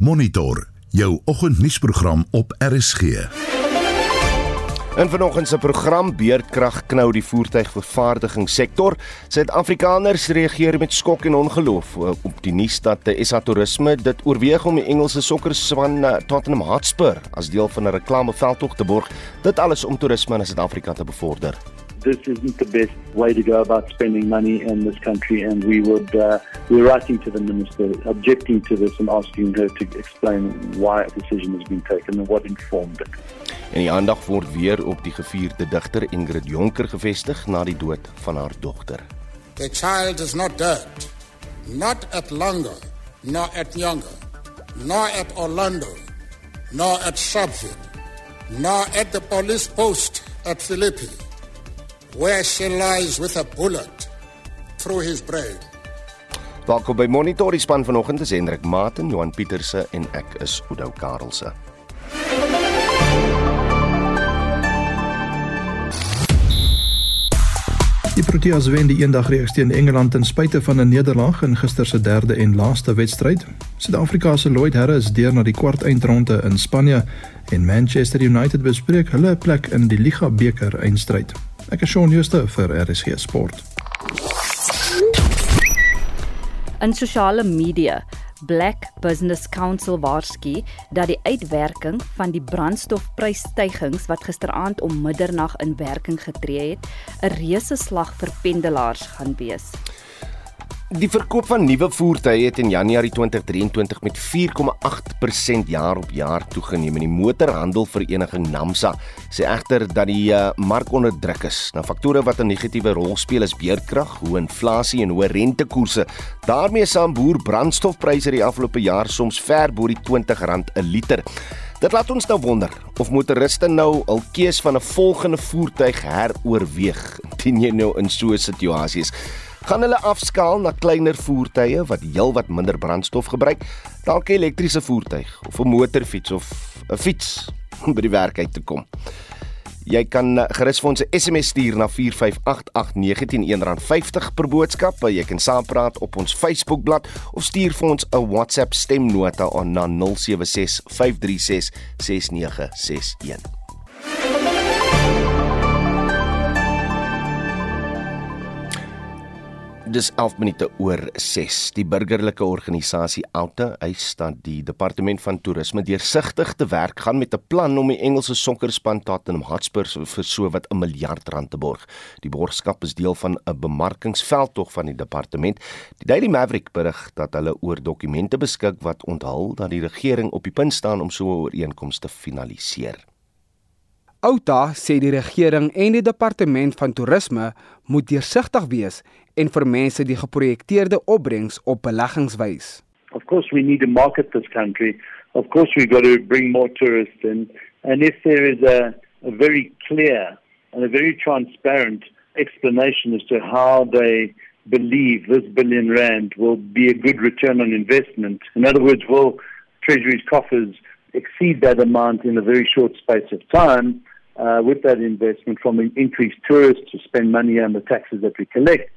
Monitor jou oggendnuusprogram op RSG. In vanoggend se program Beerdkrag knou die voertuigvervaardigingssektor. Suid-Afrikaners reageer met skok en ongeloof op die nuus dat SA Toerisme dit oorweeg om die Engelse sokkerspan eh, Tottenham Hotspur as deel van 'n reklameveldtog te borg. Dit alles om toerisme in Suid-Afrika te bevorder. This isn't the best way to go about spending money in this country, and we would uh, we're writing to the minister, objecting to this, and asking her to explain why a decision has been taken and what informed it. En die aandag word weer op die gevierde digter Ingrid Jonker gevestig na die dood van haar dogter. The child is not dead, not at Lango, nor at Nyanga, nor at Orlando, nor at Sharpeville, nor at the police post at Philippi. Where she lies with a bullet through his brain. Welkom by Monitor die span vanoggend is Hendrik Maten, Johan Pieterse en ek is Oudou Karelse. Die Proteas wen die eendagreeks teen Engeland ten spyte van 'n nederlaag in gister se derde en laaste wedstryd. Suid-Afrika se Lloyd Harris is deur na die kwart eindronde in Spanje en Manchester United bespreek hulle plek in die Liga beker eindstryd. Ek is Shaun Schuster vir RSG Sport. In sosiale media Black Business Council waarsku dat die uitwerking van die brandstofprysstygings wat gisteraand om middernag in werking getree het, 'n reuse slag vir pendelaars gaan wees. Die verkoop van nuwe voertuie het in Januarie 2023 met 4,8% jaar op jaar toegeneem en die motorhandelvereniging NAMSA sê egter dat die uh, mark onder druk is. Nou faktore wat 'n negatiewe rol speel is beerdkrag, hoë inflasie en hoë rentekoerse. daarmee saam boer brandstofpryse die afgelope jaar soms ver bo die R20 'n liter. Dit laat ons nou wonder of motoriste nou hul keuse van 'n volgende voertuig heroorweeg indien jy nou in so 'n situasie is gaan hulle afskaal na kleiner voertuie wat heelwat minder brandstof gebruik, dalk 'n elektriese voertuig of 'n motorfiets of 'n fiets om by die werk uit te kom. Jy kan eh, gerus vir ons 'n SMS stuur na 4588919 R50 per boodskap. Jy kan saampraat op ons Facebookblad of stuur vir ons 'n WhatsApp stemnota na 0765366961. Dis 11 minute oor 6. Die burgerlike organisasie Alta eis dat die departement van toerisme deursigtig te werk gaan met 'n plan om die Engelse sokkerspan Tottenham Hotspur vir so wat 'n miljard rand te borg. Die borgskap is deel van 'n bemarkingsveldtog van die departement. Die Daily Maverick berig dat hulle oor dokumente beskik wat onthul dat die regering op die punt staan om so 'n ooreenkoms te finaliseer. Outa sê die regering en die departement van toerisme moet deursigtig wees en vir mense die geprojekteerde opbrengs op beleggings wys. Of course we need to market this country. Of course we've got to bring more tourists in and if there is a a very clear and a very transparent explanation as to how they believe this billion rand will be a good return on investment. In other words, will Treasury's coffers exceed that amount in a very short space of time uh, with that investment from increased tourists to spend money on the taxes that we collect?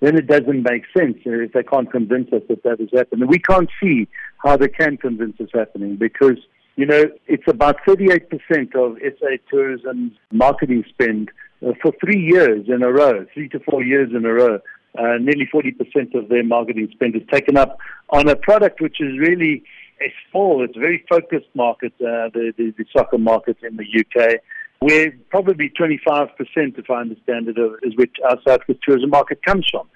then it doesn't make sense if they can't convince us that that is happening. we can't see how they can convince us happening because, you know, it's about 38% of SA tourism marketing spend uh, for three years in a row, three to four years in a row. Uh, nearly 40% of their marketing spend is taken up on a product which is really a small, it's a very focused market, uh, the, the, the soccer market in the UK where probably 25%, if I understand it, is which our South Coast tourism market comes from.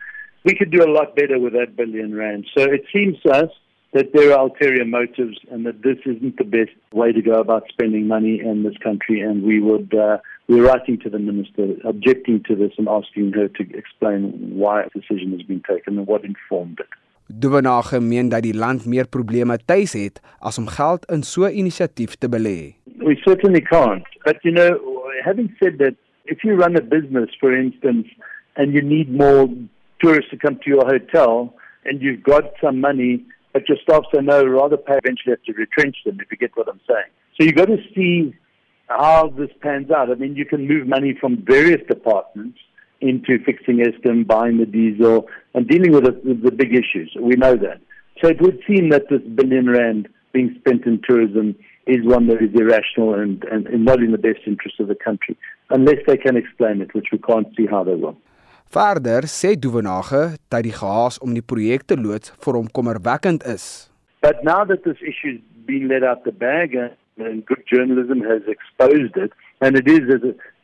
We could do a lot better with that billion rand. So it seems to us that there are ulterior motives and that this isn't the best way to go about spending money in this country. And we would, uh, we're writing to the minister, objecting to this and asking her to explain why a decision has been taken and what informed it. Duvenage meen dat die land meer probleme tuis het as om geld in so 'n inisiatief te belê. We certainly can't. But you know, having said that, if you run a business, for instance, and you need more tourists to come to your hotel, and you've got some money, but your staff say no, rather pay, eventually have to retrench them, if you get what I'm saying. So you've got to see how this pans out. I mean, you can move money from various departments into fixing Eskom, buying the diesel, and dealing with the, the big issues. We know that. So it would seem that this billion rand being spent in tourism is one that is irrational and, and, and not in the best interest of the country, unless they can explain it, which we can't see how they will. Verder sê Duvenage dat die gehaas om die projek te loods vir hom kommerwekkend is. But now that this issue's been let out the bag and, and good journalism has exposed it, and it is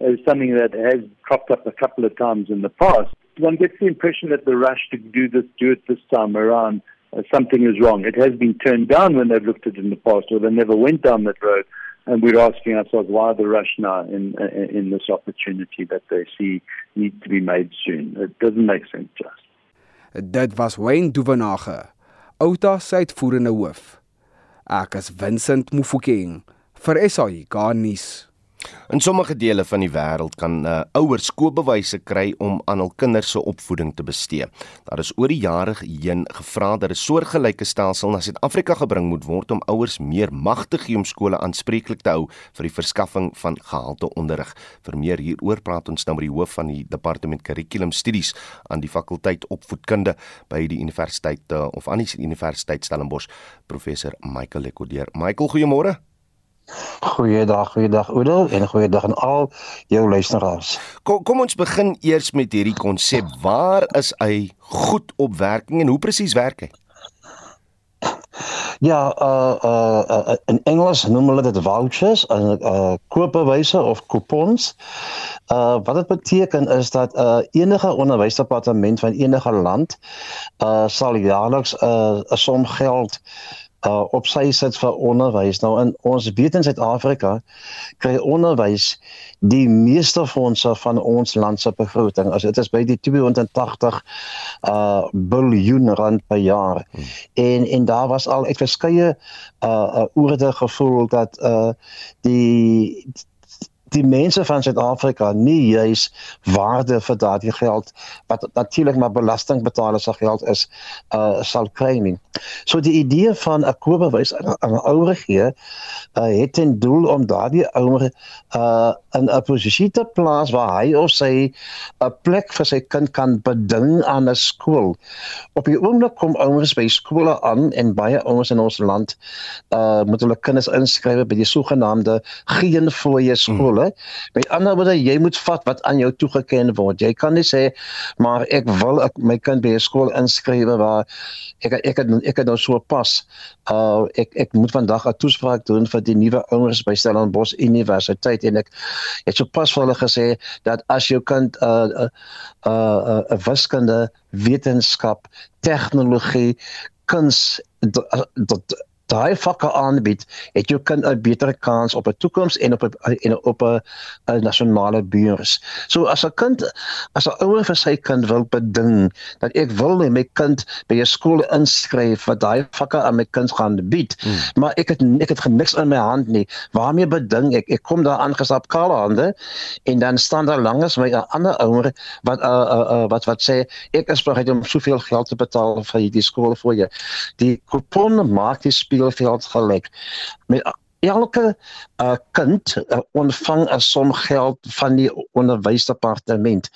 as something that has cropped up a couple of times in the past, one gets the impression that the rush to do this, do it this time around, uh, something is wrong. It has been turned down when they've looked at it in the past, or they never went down that road. And we're asking ourselves why the rush now in in this opportunity that they see needs to be made soon. It doesn't make sense to us. Dit was Wayne Duvenage, Outa se uitvoerende hoof. Ek is Vincent Mufokeng vir SAI Garnis. In sommige dele van die wêreld kan uh, ouers koopbewyse kry om aan hul kinders se opvoeding te bestee. Daar is oor die jare heen gevra dat 'n soortgelyke stelsel na Suid-Afrika gebring moet word om ouers meer mag te gee om skole aanspreeklik te hou vir die verskaffing van gehalte onderrig. Vir meer hieroor praat ons nou met die hoof van die Departement Kurrikulum Studies aan die fakulteit opvoedkunde by die Universiteit uh, of aan die Universiteit Stellenbosch, professor Michael Lekodeer. Michael, goeiemôre. Goeiedag, goeiedag Oudo en goeiedag aan al jou luisteraars. Kom kom ons begin eers met hierdie konsep. Waar is hy goed op werking en hoe presies werk hy? Ja, uh uh, uh in Engels noem hulle dit vouchers, uh, uh koopbewyse of coupons. Uh wat dit beteken is dat uh enige onderwysdepartement van enige land uh sal jaarliks 'n uh, 'n som geld uh op sy sit vir onderwys. Nou in ons weet in Suid-Afrika kry onderwys die meeste fondse van ons land se begroting. As dit is by die 280 uh biljoen rand per jaar. Hmm. En en daar was al ek verskeie uh, uh oorde gevoel dat uh die die mense van Suid-Afrika nie juis waarde vir daardie geld wat natuurlik maar belastingbetalers se geld is uh sal kry nie. So die idee van 'n koopbewys aan 'n ouer gee uh het ten doel om daardie ouer uh in 'n posisie te plaas waar hy of sy 'n plek vir sy kind kan beding aan 'n skool. Op die oomblik kom ouers by skole aan en baie ouers in ons land uh moet hulle kinders inskryf by die sogenaamde geen fooie skole. Skole. Met ander woorde, jy moet vat wat aan jou toegeken word. Jy kan nie sê maar ek wil ek, my kind by 'n skool inskryf waar ek ek het ek het nou so pas. Uh ek ek moet vandag 'n toespraak doen vir die nuwe ouers by Stellenbosch Universiteit en ek het so pas vir hulle gesê dat as jou kind 'n uh, 'n uh, 'n uh, uh, wiskunde, wetenskap, tegnologie kuns dat daai vakke aanbied, het jou kind 'n beter kans op 'n toekoms en op 'n en op 'n nasionale beurs. So as 'n kind as 'n ouer vir sy kind wil beding dat ek wil hê my kind by 'n skool inskryf wat daai vakke aan my kind gaan bied, hmm. maar ek het ek het niks in my hand nie. Waarmee beding ek? Ek kom daar aangesap kale hande en dan staan daar langs my 'n ander ouer wat uh, uh, uh, wat wat sê ek is bereid om soveel geld te betaal vir hierdie skool vir jou. Die kupon maak die speelveld gelyk. Met elke uh, kind uh, ontvang 'n som geld van die onderwysdepartement.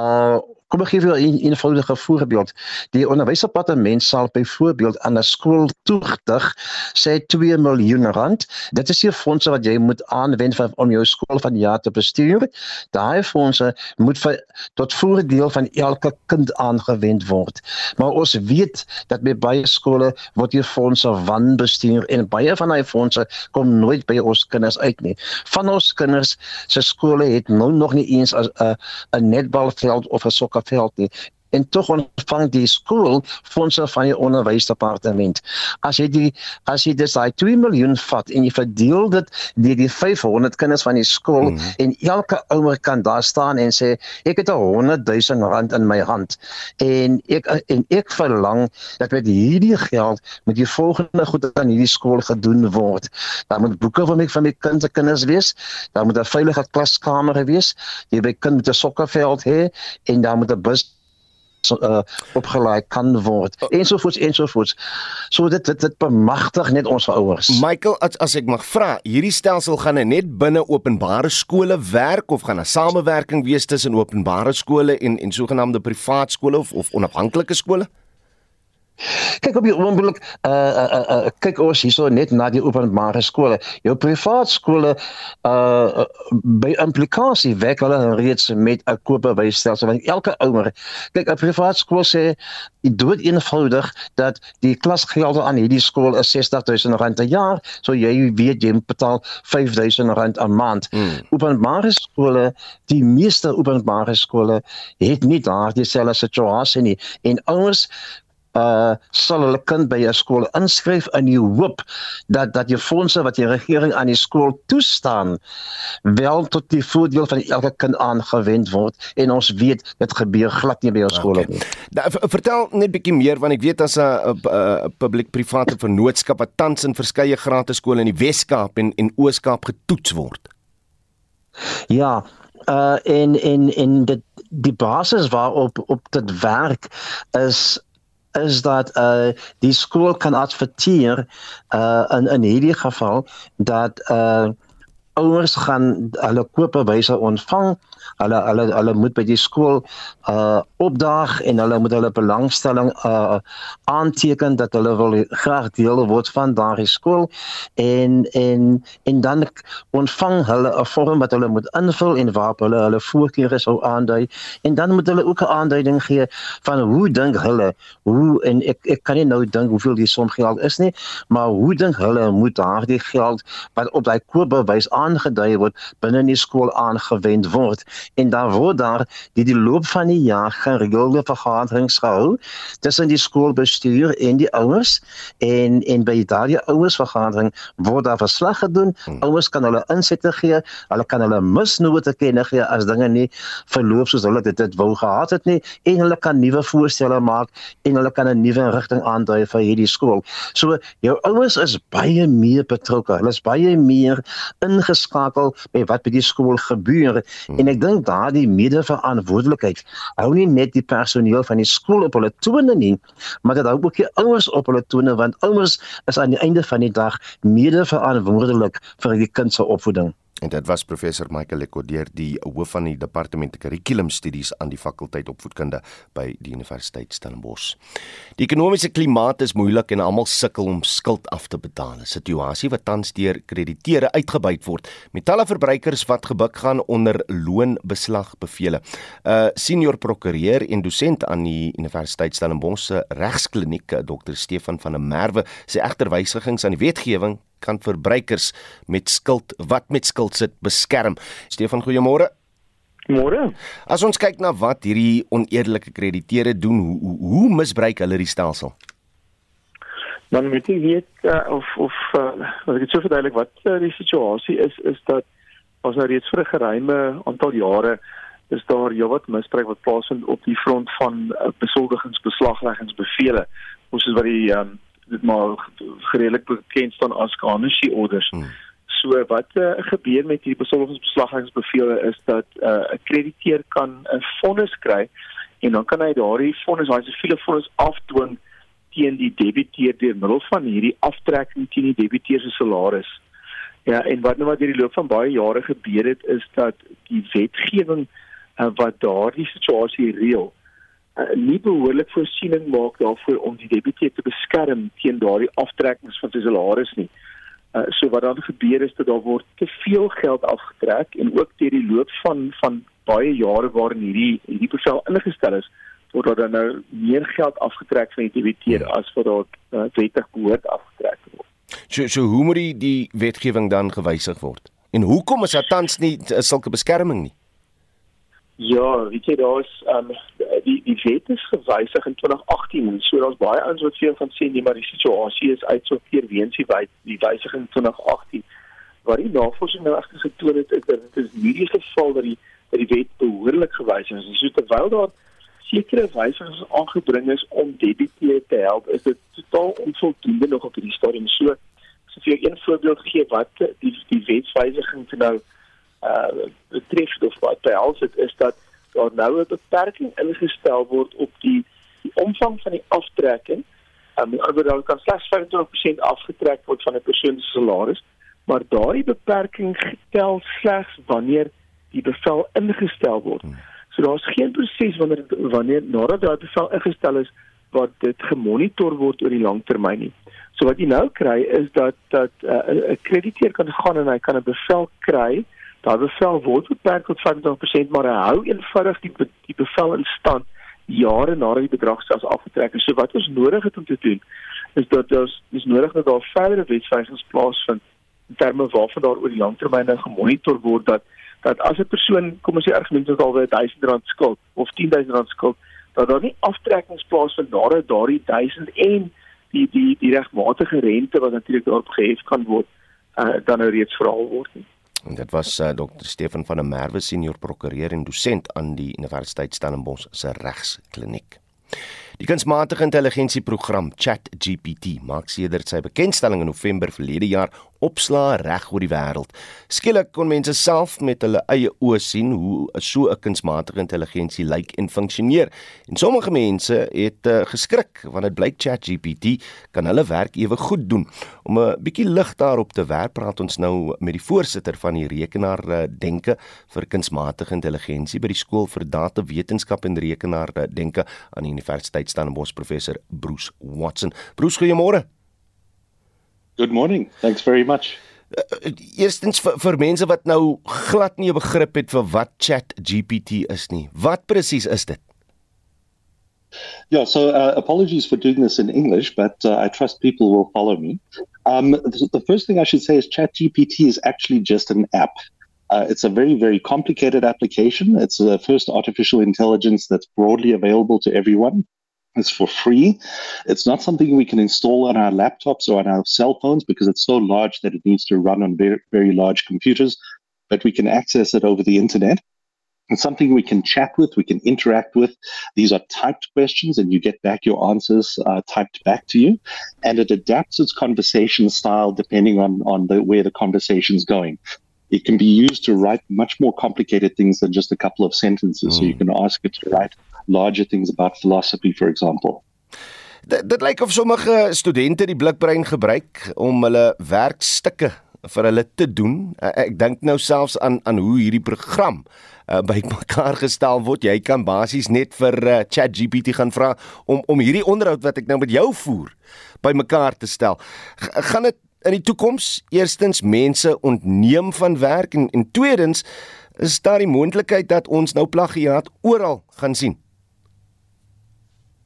Uh Kom ek gee vir 'n een, eenvoudige voorbeeld. Die onderwysdepartement sal byvoorbeeld aan 'n skool toegedig sê 2 miljoen rand. Dit is die fondse wat jy moet aanwend vir om jou skool van die jaar te bestuur. Daai fondse moet vir tot voordeel van elke kind aangewend word. Maar ons weet dat by baie skole word hier fondse wanbestuur en baie van daai fondse kom nooit by ons kinders uit nie. Van ons kinders se skole het nou nog nie eens 'n 'n netbalveld of 'n sokker geld nie en tog ontvang die skool fondse van die onderwysdepartement. As jy die as jy dis daai 2 miljoen vat en jy verdeel dit deur die 500 kinders van die skool mm en elke ouer kan daar staan en sê ek het 'n 100 000 rand in my hand en ek en ek verlang dat met hierdie geld met die volgende goed aan hierdie skool gedoen word. Daar moet boeke vir my van my kind se kinders wees. Daar moet 'n veilige klaskamer wees. Jy by kind met 'n sokkerveld hê en daar moet 'n bus uh, opgelaai kan word ensovoorts ensovoorts. So dit dit, dit bemagtig net ons ouers Michael as, as ek mag vra hierdie stelsel gaan net binne openbare skole werk of gaan 'n samewerking wees tussen openbare skole en en sogenaamde privaat skole of of onafhanklike skole Kyk op die oomblik uh, uh, uh, uh kyk ons hierso net na die openbare skole. Jou privaat skole uh by implikasie werk hulle reeds met 'n koopbewysstelsel want elke ouer kyk 'n privaat skool sê dood eenvoudig dat die klasgelde aan hierdie skool is R60000 per jaar, so jy weet jy betaal R5000 'n maand. Hmm. Openbare skole, die meeste openbare skole het nie daardie selfde situasie nie en ouers uh sal hulle kind by 'n skool inskryf in die hoop dat dat die fondse wat die regering aan die skool toestaan wel tot die voordeel van elke kind aangewend word en ons weet dit gebeur glad nie by ons skole nie. Okay. Nou, vertel net bietjie meer want ek weet as 'n publiek-private vennootskap wat tans in verskeie gratis skole in die Wes-Kaap en en Oos-Kaap getoets word. Ja, uh in in in die die basis waarop op dit werk is is dat uh die skool kan adverteer uh in in hierdie geval dat uh ouers gaan hulle koopbewyse ontvang hulle hulle hulle moet by die skool uh opdaag en hulle moet hulle belangstelling uh aanteken dat hulle wil graag deel word van daardie skool en en en dan ontvang hulle 'n vorm wat hulle moet invul en waarop hulle hulle voorkeure sou aandui. En dan moet hulle ook 'n aanduiding gee van hoe dink hulle hoe en ek ek kan nie nou dink hoeveel die som geld is nie maar hoe dink hulle moet daardie geld wat op daai koopbewys aangedui word binne die skool aangewend word en dan word daar die die loop van die jaar gereelde vergaderings gehou tussen die skoolbestuur en die ouers. En en by daardie ouers vergadering word daar verslag gedoen. Hmm. ouers kan hulle insette gee hulle kan hulle misnote ken gee as dinge nie verloop soos hulle dit, dit wou gehad het nie. En hulle kan nuwe voorstelle maak en hulle kan 'n nuwe rigting aandui vir hierdie skool. So jou ouers is baie meer betrokke. Hulle is baie meer ingeskakel by wat by die skool gebeur. Hmm. en ek dink daardie medeverantwoordelikheid hou nie net die personeel van die skool op hulle tone nie, maar dit hou ook die ouers op hulle tone want ouers is aan die einde van die dag medeverantwoordelik vir die kind se opvoeding. En dit was professor Michael Lekordier, die hoof van die departement kurrikulumstudies aan die fakulteit opvoedkunde by die Universiteit Stellenbosch. Die ekonomiese klimaat is moeilik en almal sukkel om skuld af te betaal. 'n Situasie wat tans deur krediteure uitgebuit word met talle verbruikers wat gebuk gaan onder loonbeslagbevele. 'n uh, Senior prokureur en dosent aan die Universiteit Stellenbosch se regskliniek, Dr. Stefan van der Merwe, sê egter wysigings aan die wetgewing kan verbruikers met skuld wat met skuld sit beskerm. Stefan, goeiemôre. Môre. As ons kyk na wat hierdie oneerlike krediteure doen, hoe, hoe misbruik hulle die stelsel? Dan moet jy weet uh, of of uh, as ek dit so verduidelik wat uh, die situasie is is dat ons nou reeds vir 'n geruime aantal jare is daar heelwat misbruik wat plaasvind op die front van uh, besoldigingsbeslagleggingsbevele. Ons is wat die um, dit maar redelik bekend staan as garnishing orders. Hmm. So wat uh, gebeur met hierdie besoldigingsbeslaggingsbevele is dat eh, 'n uh, krediteur kan 'n vonnis kry en dan kan hy daardie vonnis, daai siviele vonnis afdwing teen die debiteur deur middel van hierdie aftrekking teen die debiteur se salaris. Ja, en wat nou wat hierdie loop van baie jare gebeur het is dat die wetgewing uh, wat daardie situasie reël uh, nie behoorlik voorsiening maak daarvoor om die debiteur te beskerm teen daardie aftrekkings van sy salaris nie. Uh, so wat dan gebeur is dat daar word te veel geld afgetrek en ook deur die loop van van baie jare waarin hierdie hierdie bevel ingestel is word daar nou meer geld afgetrek van die debiteur ja. as wat daar uh, wettig behoort afgetrek word. So so hoe moet die, die wetgewing dan gewysig word? En hoekom is daar tans nie sulke beskerming nie? Ja, weet jy daar's um die die wet is gewysig in 2018 en so daar's baie ouens wat veel van sê nee maar die situasie is uitsorteer weens die wet die wysiging in 2018 waar die navorsing nou egter getoon het is dat dit is nie die geval dat die dat die wet behoorlik gewysig is. So terwyl daar sekere wysigings aangebring is om debiteure te help, is dit totaal onvoldoende nog op hierdie stadium. So as ek vir een voorbeeld gee wat die die wetswysiging nou uh betref of wat behels dit is dat daar nou 'n beperking ingestel word op die die omvang van die aftrekking. Um arbeidstaker kan slegs 25% afgetrek word van 'n persoon se salaris, maar daardie beperking tel slegs wanneer die bevel ingestel word. Hmm. So daar's geen proses wanneer wanneer nadat daardie bevel ingestel is wat dit gemonitor word oor die lang termyn nie. So wat jy nou kry is dat dat uh, 'n uh, krediteur kan gaan en hy kan 'n bevel kry. Daai bevel word beperk tot 50%, maar hou eenvoudig die die bevel in stand jare nadat die bedrag selfs afgetrek is. So wat ons nodig het om te doen is dat ons dis nodig dat daar verdere wetswysigings plaasvind in terme waarvan daar oor die lang termyn nou gemonitor word dat dat as 'n persoon kom ons sê argument is alweer R1000 skuld of R10000 skuld dat daar nie aftrekkings plaasvind nadat daardie 1000 en die die die regmatige rente wat natuurlik daarop gehef kan word uh, dan nou reeds verhaal word nie. En dit was uh, Dr. Stefan van der Merwe senior prokureur en dosent aan die Universiteit Stellenbosch se regskliniek. Die kunsmatige intelligensieprogram ChatGPT maak sedert sy bekendstelling in November verlede jaar opslaa reg oor die wêreld. Skielik kon mense self met hulle eie oë sien hoe so 'n kunsmatige intelligensie lyk en funksioneer. En sommige mense het uh, geskrik want dit blyk ChatGPT kan hulle werk ewe goed doen. Om 'n bietjie lig daarop te werp, praat ons nou met die voorsitter van die rekenaar uh, denke vir kunsmatige intelligensie by die skool vir datawetenskap en rekenaar uh, denke aan die Universiteit Stellenbosch professor Bruce Watson. Bruce, goeiemôre. Good morning. Thanks very much. Uh, eerstens vir, vir mense wat nou glad nie 'n begrip het vir wat ChatGPT is nie. Wat presies is dit? Yeah, so uh, apologies for doing this in English, but uh, I trust people will follow me. Um, the first thing I should say is ChatGPT is actually just an app. Uh, it's a very, very complicated application. It's the first artificial intelligence that's broadly available to everyone. It's for free. It's not something we can install on our laptops or on our cell phones because it's so large that it needs to run on very, very large computers, but we can access it over the internet. It's something we can chat with, we can interact with. These are typed questions, and you get back your answers uh, typed back to you. And it adapts its conversation style depending on, on the, where the conversation is going. It can be used to write much more complicated things than just a couple of sentences. Mm. So you can ask it to write larger things about philosophy, for example. Dit lyk of sommige studente die blikbrein gebruik om hulle werkstukke vir hulle te doen. Ek dink nou selfs aan aan hoe hierdie program uh, bymekaar gestel word. Jy kan basies net vir uh, ChatGPT gaan vra om om hierdie onderhoud wat ek nou met jou voer bymekaar te stel. G gaan dit in die toekoms eerstens mense ontneem van werk en en tweedens is daar die moontlikheid dat ons nou plagiaat oral gaan sien.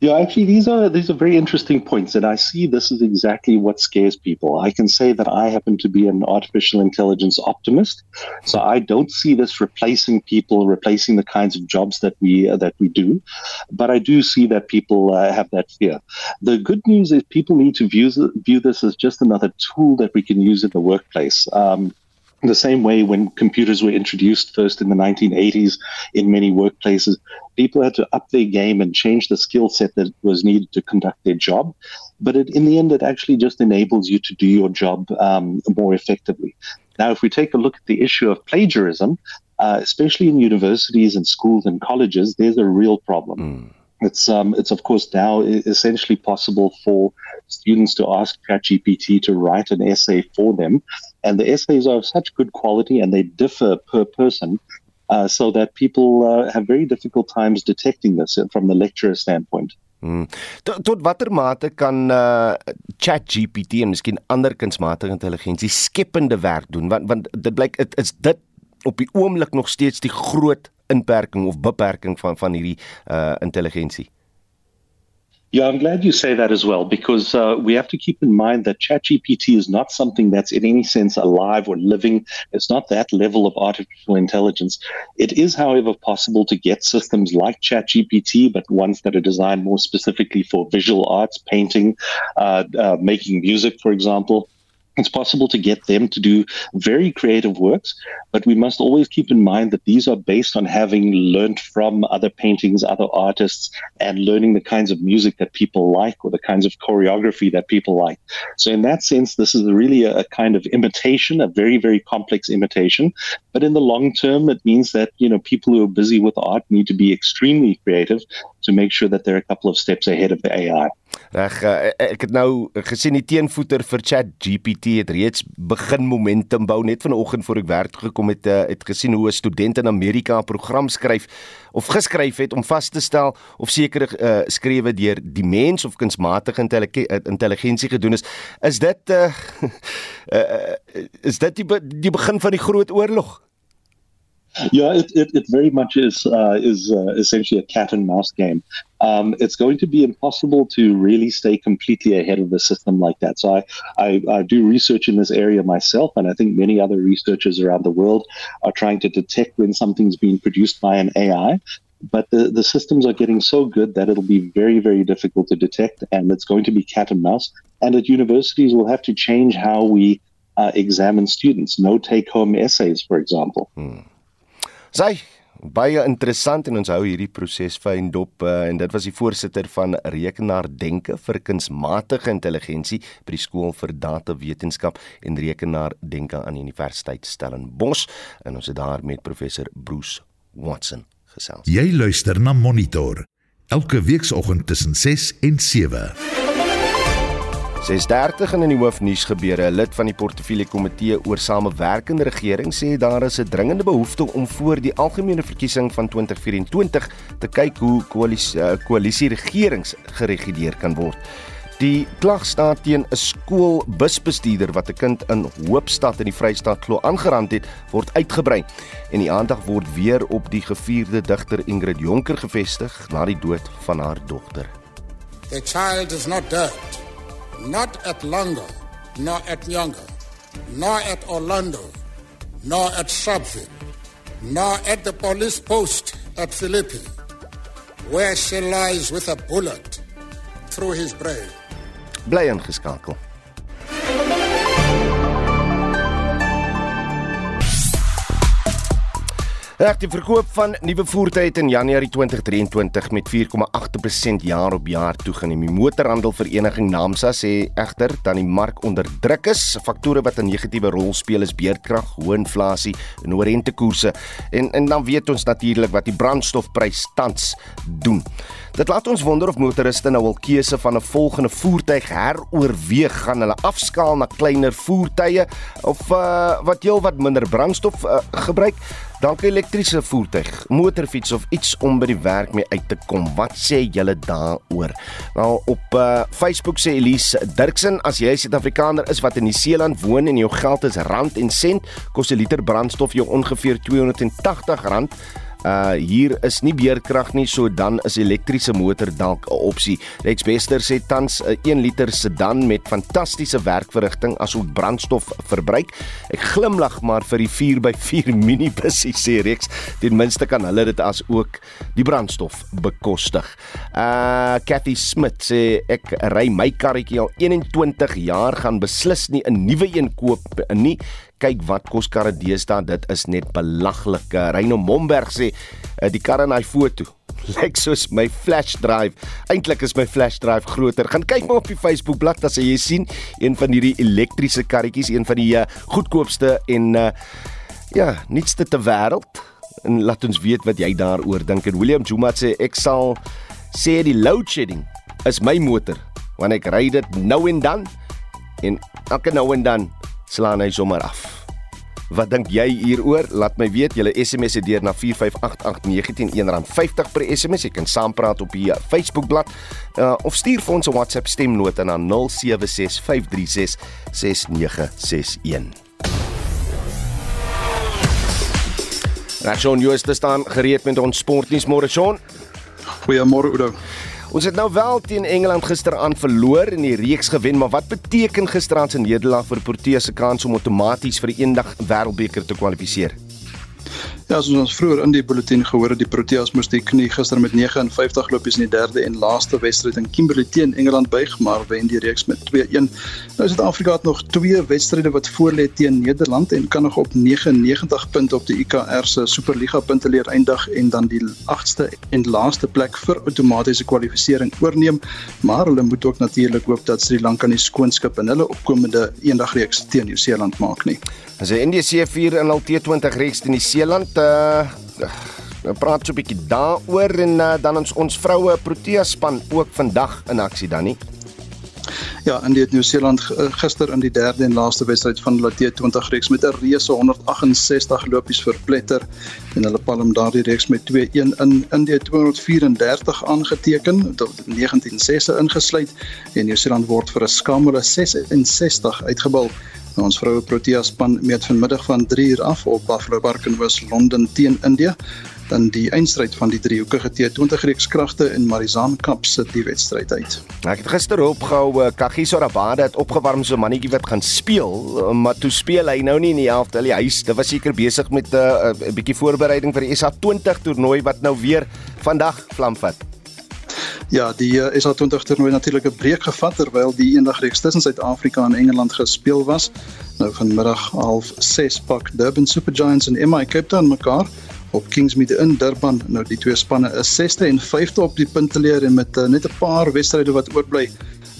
Yeah, actually, these are these are very interesting points, and I see this is exactly what scares people. I can say that I happen to be an artificial intelligence optimist, so I don't see this replacing people, replacing the kinds of jobs that we uh, that we do, but I do see that people uh, have that fear. The good news is people need to view view this as just another tool that we can use in the workplace. Um, the same way when computers were introduced first in the 1980s in many workplaces, people had to up their game and change the skill set that was needed to conduct their job. But it, in the end, it actually just enables you to do your job um, more effectively. Now, if we take a look at the issue of plagiarism, uh, especially in universities and schools and colleges, there's a real problem. Mm. It's um, it's of course now essentially possible for students to ask ChatGPT to write an essay for them, and the essays are of such good quality and they differ per person, uh, so that people uh, have very difficult times detecting this from the lecturer standpoint. Hmm. Tot, tot watter mate kan uh, ChatGPT en miskien ander kunsmatige intelligensie skepende werk doen? Want want dit blyk dit is dit op die oomblik nog steeds die groot inperking of beperking van van hierdie uh intelligensie. Yeah, I'm glad you say that as well because uh, we have to keep in mind that ChatGPT is not something that's in any sense alive or living. It's not that level of artificial intelligence. It is, however, possible to get systems like ChatGPT, but ones that are designed more specifically for visual arts, painting, uh, uh, making music, for example it's possible to get them to do very creative works, but we must always keep in mind that these are based on having learned from other paintings, other artists, and learning the kinds of music that people like or the kinds of choreography that people like. So, in that sense, this is really a, a kind of imitation, a very, very complex imitation. But in the long term, it means that you know people who are busy with art need to be extremely creative to make sure that they're a couple of steps ahead of the AI. Reg, uh, ek het nou gesien die teenvoeter vir ChatGPT het reeds begin momentum bou net vanoggend voor ek werk toe gekom het, uh, het gesien hoe 'n student in Amerika 'n program skryf of geskryf het om vas te stel of sekere uh, skrewe deur die mens of kunsmatige intelligensie gedoen is. Is dit uh, uh, is dit die, be die begin van die groot oorlog? Yeah, it, it, it very much is uh, is uh, essentially a cat and mouse game. Um, it's going to be impossible to really stay completely ahead of the system like that. So I, I, I do research in this area myself, and I think many other researchers around the world are trying to detect when something's being produced by an AI. But the, the systems are getting so good that it'll be very, very difficult to detect, and it's going to be cat and mouse. And at universities, we'll have to change how we uh, examine students. No take home essays, for example. Hmm. Sy baie interessant en ons hou hierdie proses fyn dop uh, en dit was die voorsitter van rekenaardenke vir kunsmatige intelligensie by die skool vir datawetenskap en rekenaardenke aan die Universiteit Stellenbosch en ons het daar met professor Bruce Watson gesels. Jy luister na Monitor elke weekoggend tussen 6 en 7. 6:30 in die hoofnuus gebeure. 'n Lid van die portefeulje komitee oor samewerkende regering sê daar is 'n dringende behoefte om voor die algemene verkiesing van 2024 te kyk hoe koalisie uh, koalisie regerings gereguleer kan word. Die klag staan teen 'n skoolbusbestuurder wat 'n kind in Hoopstad in die Vrystaat glo aangerand het, word uitgebrei. En die aandag word weer op die gevierde digter Ingrid Jonker gefestig na die dood van haar dogter. The child is not dead. Not at Langa, nor at Nyanga, nor at Orlando, nor at Shabville, nor at the police post at Philippi, where she lies with a bullet through his brain. Bly ingeskakel. Reg die verkoop van nuwe voertuie het in Januarie 2023 met 4,8% jaar op jaar toegeneem. Die motorhandelvereniging Naamsa sê egter dat die mark onder druk is. Faktore wat 'n negatiewe rol speel is beerdkrag, hoë inflasie en hoë rentekoerse. En en dan weet ons natuurlik wat die brandstofprys tans doen. Dit laat ons wonder of motoriste nou al keuse van 'n volgende voertuig heroorweeg gaan hulle afskaal na kleiner voertuie of uh, wat heel wat minder brandstof uh, gebruik dalk 'n elektriese voertuig, motorfiets of iets om by die werk mee uit te kom. Wat sê julle daaroor? Wel op uh, Facebook sê Elise Dirksen as jy 'n Suid-Afrikaner is wat in Nieu-Seeland woon en jou geld is rand en sent, kos 'n liter brandstof jou ongeveer R280 Uh hier is nie beerkrag nie, so dan is elektriese motor dalk 'n opsie. Rex Bester sê tans 'n 1 liter sedan met fantastiese werkverrigting asook brandstof verbruik. Ek glimlag maar vir die 4x4 minibusie sê Rex, ten minste kan hulle dit as ook die brandstof bekostig. Uh Cathy Smith sê ek ry my karretjie al 21 jaar gaan beslis nie 'n nuwe een koop nie kyk wat kos karre deesdae dit is net belaglik. Reino Momberg sê eh, die kar in hy foto lyk soos my flash drive. Eintlik is my flash drive groter. Gaan kyk maar op die Facebook bladsy as jy sien een van hierdie elektriese karretjies, een van die uh, goedkoopste en uh, ja, nuutste ter wêreld. En laat ons weet wat jy daaroor dink. En William Juma sê ek sal sê die load shedding is my motor wanneer ek ry dit nou en dan en elke nou en dan slaan hy sommer af. Wat dink jy hieroor? Laat my weet. Julle SMS dit deur na 4588919 R50 per SMS. Jy kan saampraat op die Facebookblad uh, of stuur vir ons 'n WhatsApp stemnota na 0765366961. Rachon Jooste staan gereed met ons sportnuus môre Shaun. Goeiemôre Oudo. Ons het nou wel teen Engeland gisteraand verloor in die reeks gewen, maar wat beteken gisteraand se nederlaag vir Protea se kans om outomaties vir die eendag wêreldbeker te kwalifiseer? Ja, soos ons vroeër in die bulletin gehoor het, die Proteas moes die knie gister met 59 lopies in die derde en laaste wedstryd in Kimberley teen Engeland buig, maar wen die reeks met 2-1. Nou Suid-Afrika het nog twee wedstryde wat voorlê teen Nederland en kan nog op 99 punte op die IKR se Superliga punte leer eindig en dan die 8ste en laaste plek vir outomatiese kwalifikasie oorneem, maar hulle moet ook natuurlik hoop dat Sri Lanka nie skoonskip in hulle opkomende eendagreeks teen Nieu-Seeland maak nie. As hy NDC 4 in al T20 reeks teen Nieu-Seeland uh Nou praat so 'n bietjie daaroor en uh, dan ons ons vroue Protea span ook vandag in aksie dan nie. Ja, in die Nieu-Seeland eh, gister in die derde en laaste wedstryd van hulle T20 reeks met 'n reuse 168 lopies verpletter en hulle palm daardie reeks met 2-1 in Indië 234 aangeteken, tot 19 sesse ingesluit en Nieu-Seeland word vir 'n skamele 66 uitgebal. Nou, ons vroue Protea span meet vanmiddag van 3 uur af op Buffalo Park in Wes-London teen Indië dan die eindstryd van die driehoekige T20 reeks kragte in Marizaan Cup sit die wedstryd uit. Ek het gister opgehou uh, Kagiso Rabada het opgewarm so mannetjie wat gaan speel, uh, maar toe speel hy nou nie in die helfte die huis. Dit was seker besig met 'n uh, 'n bietjie voorbereiding vir die SA20 toernooi wat nou weer vandag vlam vat. Ja, die uh, SA20 toernooi natuurlik 'n breek gevat terwyl die eendag reeks tussen Suid-Afrika en Engeland gespeel was. Nou vanmiddag half 6 pak Durban Supergiants en MI Cape Town mekaar op Kingsmead in Durban. Nou die twee spanne is 6ste en 5ste op die punteleer en met uh, net 'n paar wedstryde wat oorbly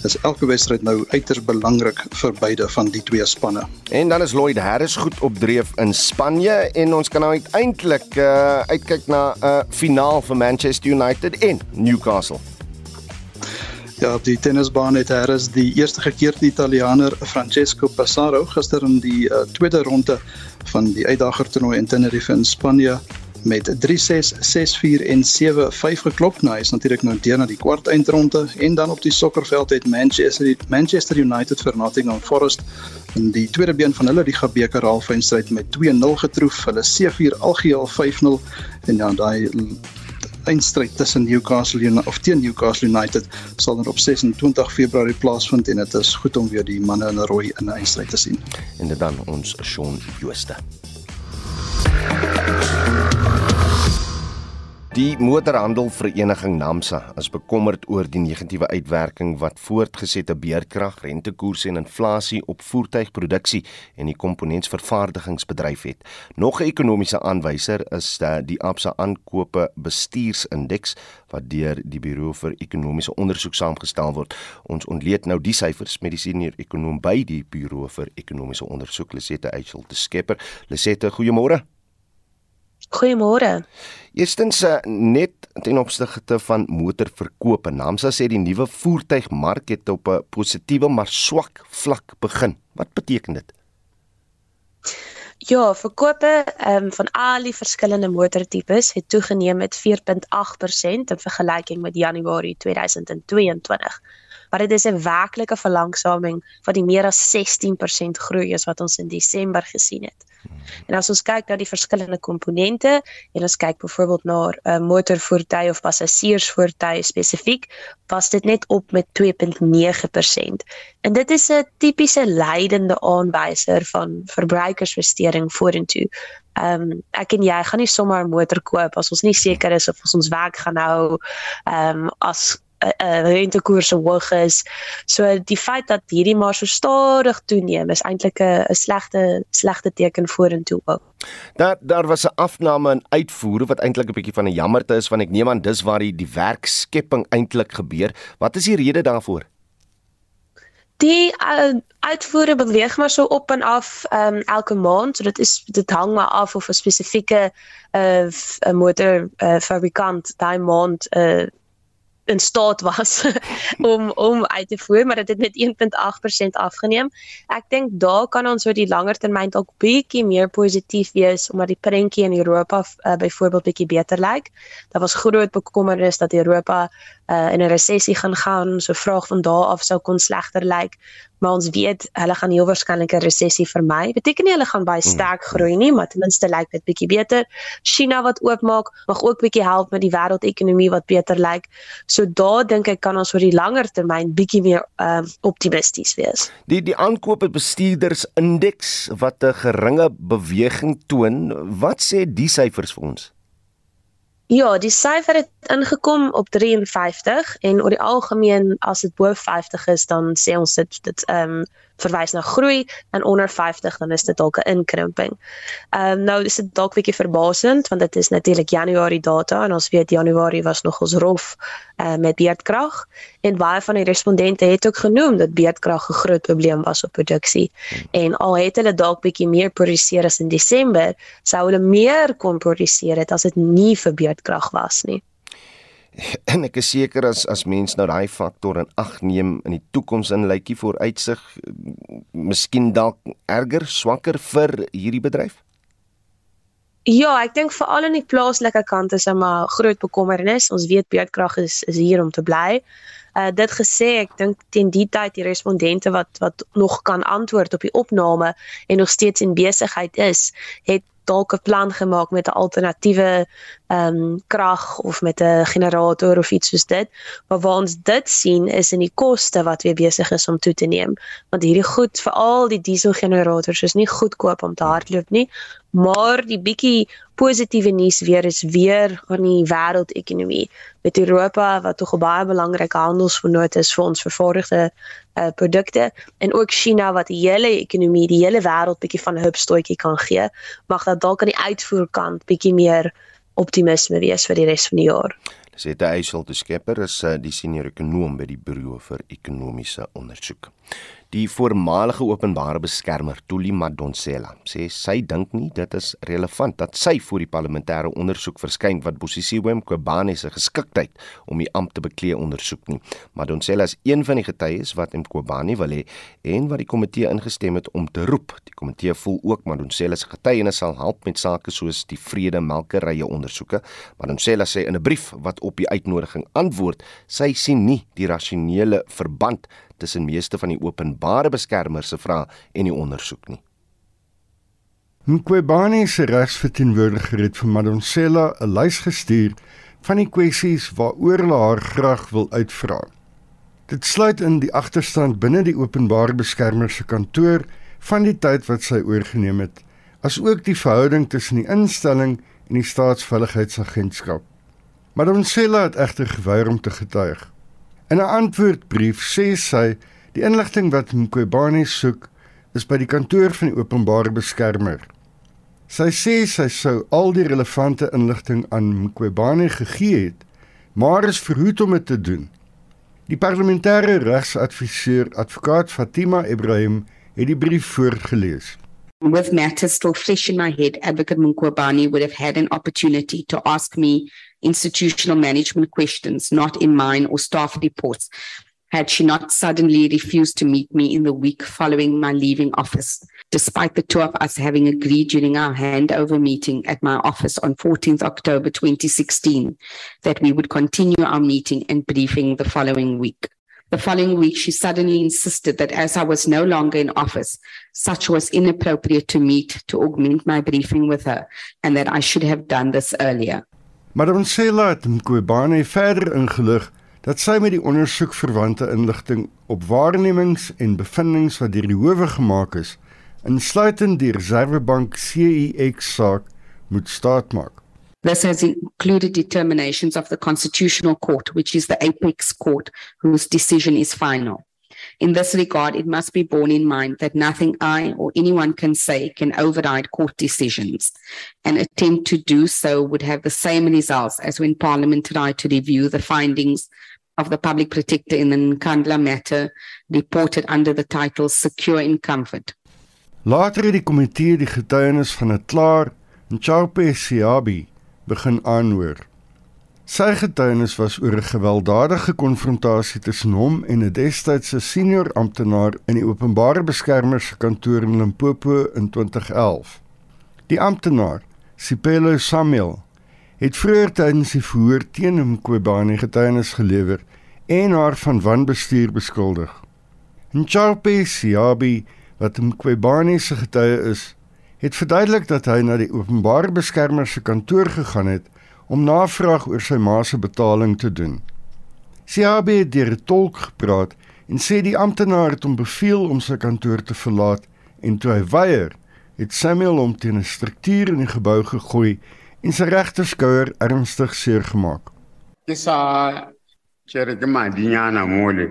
is elke wedstryd nou uiters belangrik vir beide van die twee spanne. En dan is Lloyd Harris goed op dreef in Spanje en ons kan nou uiteindelik uh, uitkyk na 'n uh, finaal vir Manchester United en Newcastle. Ja, die tennisbaan het Harris die eerste keer die Italianer Francesco Passaro gister in die uh, tweede ronde van die uitdager toernooi in Tenerife in Spanje met 3-6, 6-4 en 7-5 geklop. Nou is natuurlik nou deur na die kwart eindronde en dan op die sokkerveld het Manchester Manchester United vir Nottingham Forest in die tweede been van hulle Liga beker halfeindstryd met 2-0 getroof. Hulle C4 algeheel 5-0 en dan daai eindstryd tussen Newcastle United of teen Newcastle United sal dan op 26 Februarie plaasvind en dit is goed om weer die manne in rooi in 'n eindstryd te sien. En dit dan ons Shaun Jooste. Die motorhandelvereniging NAMSA is bekommerd oor die negatiewe uitwerking wat voortgesette beerkrag, rentekoerse en inflasie op voertuigproduksie en die komponentsvervaardigingsbedryf het. Nog 'n ekonomiese aanwyser is die Absa aankope bestuursindeks wat deur die Buro vir Ekonomiese Onderzoek saamgestel word. Ons ontleed nou die syfers met die senior ekonom by die Buro vir Ekonomiese Onderzoek, Lisette Eichel te Skepper. Lisette, goeiemôre. Goeiemôre. Eerstens eh, net ten opsigte van motorverkope. Namsa sê die nuwe voertuigmark het op 'n positiewe maar swak vlak begin. Wat beteken dit? Ja, verkope um, van al die verskillende motortipes het toegeneem met 4.8% in vergelyking met Januarie 2022 maar dit is 'n werklike verlangsaming van die meer as 16% groei as wat ons in Desember gesien het. En as ons kyk na die verskillende komponente, en ons kyk byvoorbeeld na 'n uh, motorvoertuig of passasiersvoertuig spesifiek, was dit net op met 2.9%. En dit is 'n tipiese leidende aanwyser van verbruikersversteuring vorentoe. Ehm um, ek en jy gaan nie sommer 'n motor koop as ons nie seker is of ons ons werk gaan hou ehm um, as uh, rentekoerse hoog is. So die feit dat hierdie maar so stadig toeneem is eintlik 'n 'n slegte slegte teken vorentoe ook. Daar daar was 'n afname in uitvoere wat eintlik 'n bietjie van 'n jammerte is want ek neem aan dis waar die die werkskepping eintlik gebeur. Wat is die rede daarvoor? Die uh, uitvoere beweeg maar so op en af um, elke maand. So dit is dit hang maar af of 'n spesifieke uh, motor uh, fabrikant daai maand uh, in staat was om om uit te voer maar dit het met 1.8% afgeneem. Ek dink daar kan ons oor die langer termyn dalk bietjie meer positief wees omdat die prentjie in Europa uh, byvoorbeeld bietjie beter lyk. Daar was groot bekommernis dat Europa uh, in 'n resessie gaan gaan, so vraag van daar af sou kon slegter lyk maar ons weet hulle gaan heel waarskynlik 'n resessie vermy. Beteken nie hulle gaan baie hmm. sterk groei nie, maar ten minste lyk dit bietjie beter. China wat oopmaak, mag ook bietjie help met die wêreldekonomie wat beter lyk. So daar dink ek kan ons oor die langer termyn bietjie meer um, optimisties wees. Die die aankope bestuurders indeks wat 'n geringe beweging toon, wat sê die syfers vir ons? Ja, die syfer het ingekom op 53 en oor die algemeen as dit bo 50 is dan sê ons dit dit ehm um, verwys na groei en onder 50 dan is dit dalk 'n inkrimping. Ehm um, nou is dit dalk bietjie verbasend want dit is natuurlik Januarie data en ons weet Januarie was nogals rof uh, met beerdkrag en baie van die respondente het ook genoem dat beerdkrag 'n groot probleem was op produksie. En al het hulle dalk bietjie meer produseer as in Desember, sou hulle meer kon produseer het as dit nie vir beerdkrag was nie. En ek is seker as as mens nou daai faktor in ag neem in die toekoms in lykie vooruitsig, miskien dalk erger, swakker vir hierdie bedryf. Ja, ek dink veral aan die plaaslike kant is dit maar groot bekommernis. Ons weet beerdkrag is is hier om te bly. Uh dit gesê, ek dink teen die tyd die respondente wat wat nog kan antwoord op die opname en nog steeds in besigheid is, het dalk 'n plan gemaak met 'n alternatiewe ehm um, krag of met 'n generator of iets soos dit. Maar waar ons dit sien is in die koste wat weer besig is om toe te neem. Want hierdie goed, veral die dieselgenerators is nie goedkoop om te hardloop nie. Maar die bietjie positiewe nuus weer is weer aan die wêreldekonomie met Europa wat tog 'n baie belangrike handelsvernoot is vir ons vervaardigde uh, produkte en ook China wat die hele ekonomie, die hele wêreld bietjie van 'n hupstootjie kan gee, mag dat dalk aan die uitvoerkant bietjie meer optimisme wees vir die res van die jaar. Dis dit Eysel te Skepper is uh, die senior ekonom by die Buro vir Ekonomiese Onderzoek. Die voormalige openbare beskermer Tuli Madonsela sê sy dink nie dit is relevant dat sy voor die parlementêre ondersoek verskyn wat Bosisiwe Mqobane se geskiktheid om die ampt te beklee ondersoek nie. Madonsela is een van die getuies wat Mqobane wil hê en wat die komitee ingestem het om te roep. Die komitee voel ook Madonsela se getuienis sal help met sake soos die vrede melkerye ondersoeke. Madonsela sê in 'n brief wat op die uitnodiging antwoord, sy sien nie die rasionele verband tussen meeste van die openbare beskermers se vrae en die ondersoek nie. Mqobani se regsverteenwoordiger het vir Madonsela 'n lys gestuur van die kwessies waaroor hulle haar graag wil uitvra. Dit sluit in die agterstand binne die openbare beskermer se kantoor van die tyd wat sy oorgeneem het, asook die verhouding tussen die instelling en die staatsveiligheidsagentskap. Madonsela het egter geweier om te getuig. In 'n antwoordbrief sê sy die inligting wat Mqobani soek is by die kantoor van die openbare beskermer. Sy sê sy sou al die relevante inligting aan Mqobani gegee het, maar is verhoed om dit te doen. Die parlementêre regsadviseur advokaat Fatima Ibrahim het die brief voorgeles. With matters still fresh in my head, Advocate Munkwabani would have had an opportunity to ask me institutional management questions not in mine or staff reports had she not suddenly refused to meet me in the week following my leaving office, despite the two of us having agreed during our handover meeting at my office on 14th October 2016 that we would continue our meeting and briefing the following week. The following week, she suddenly insisted that as I was no longer in office, such was inappropriate to meet to augment my briefing with her, and that I should have done this earlier. Madam Sela het Mqobane verder ingelig dat sy met die ondersoek verwante inligting op waarnemings en bevindinge wat deur die howe gemaak is, insluitend die Reservebank CEX saak, moet staatmaak. This has included determinations of the Constitutional Court, which is the apex court whose decision is final. In this regard, it must be borne in mind that nothing I or anyone can say can override court decisions. An attempt to do so would have the same results as when Parliament tried to review the findings of the public protector in the Nkandla matter reported under the title Secure in Comfort. Later het die komitee die getuienis klaar Siabi begin aanhoor. Sy getuienis was oor 'n gewelddadige konfrontasie tussen hom en 'n destydse senior amptenaar in die openbare beskermer se kantoor in Limpopo in 2011. Die amptenaar, Sipelo Samuel, het vroeër tydens die verhoor teen hom Kobani getuienis gelewer en haar van wanbestuur beskuldig. Nchape Siabi, wat hom Kobani se getuie is, het verduidelik dat hy na die openbare beskermer se kantoor gegaan het om navraag oor sy ma se betaling te doen. CAB het deur 'n tolk gepraat en sê die amptenaar het hom beveel om sy kantoor te verlaat en toe hy weier, het Samuel hom teen 'n struktuur in die gebou gegooi en sy regterskouer ernstig seer gemaak. Kisa kere ke madinyana mole.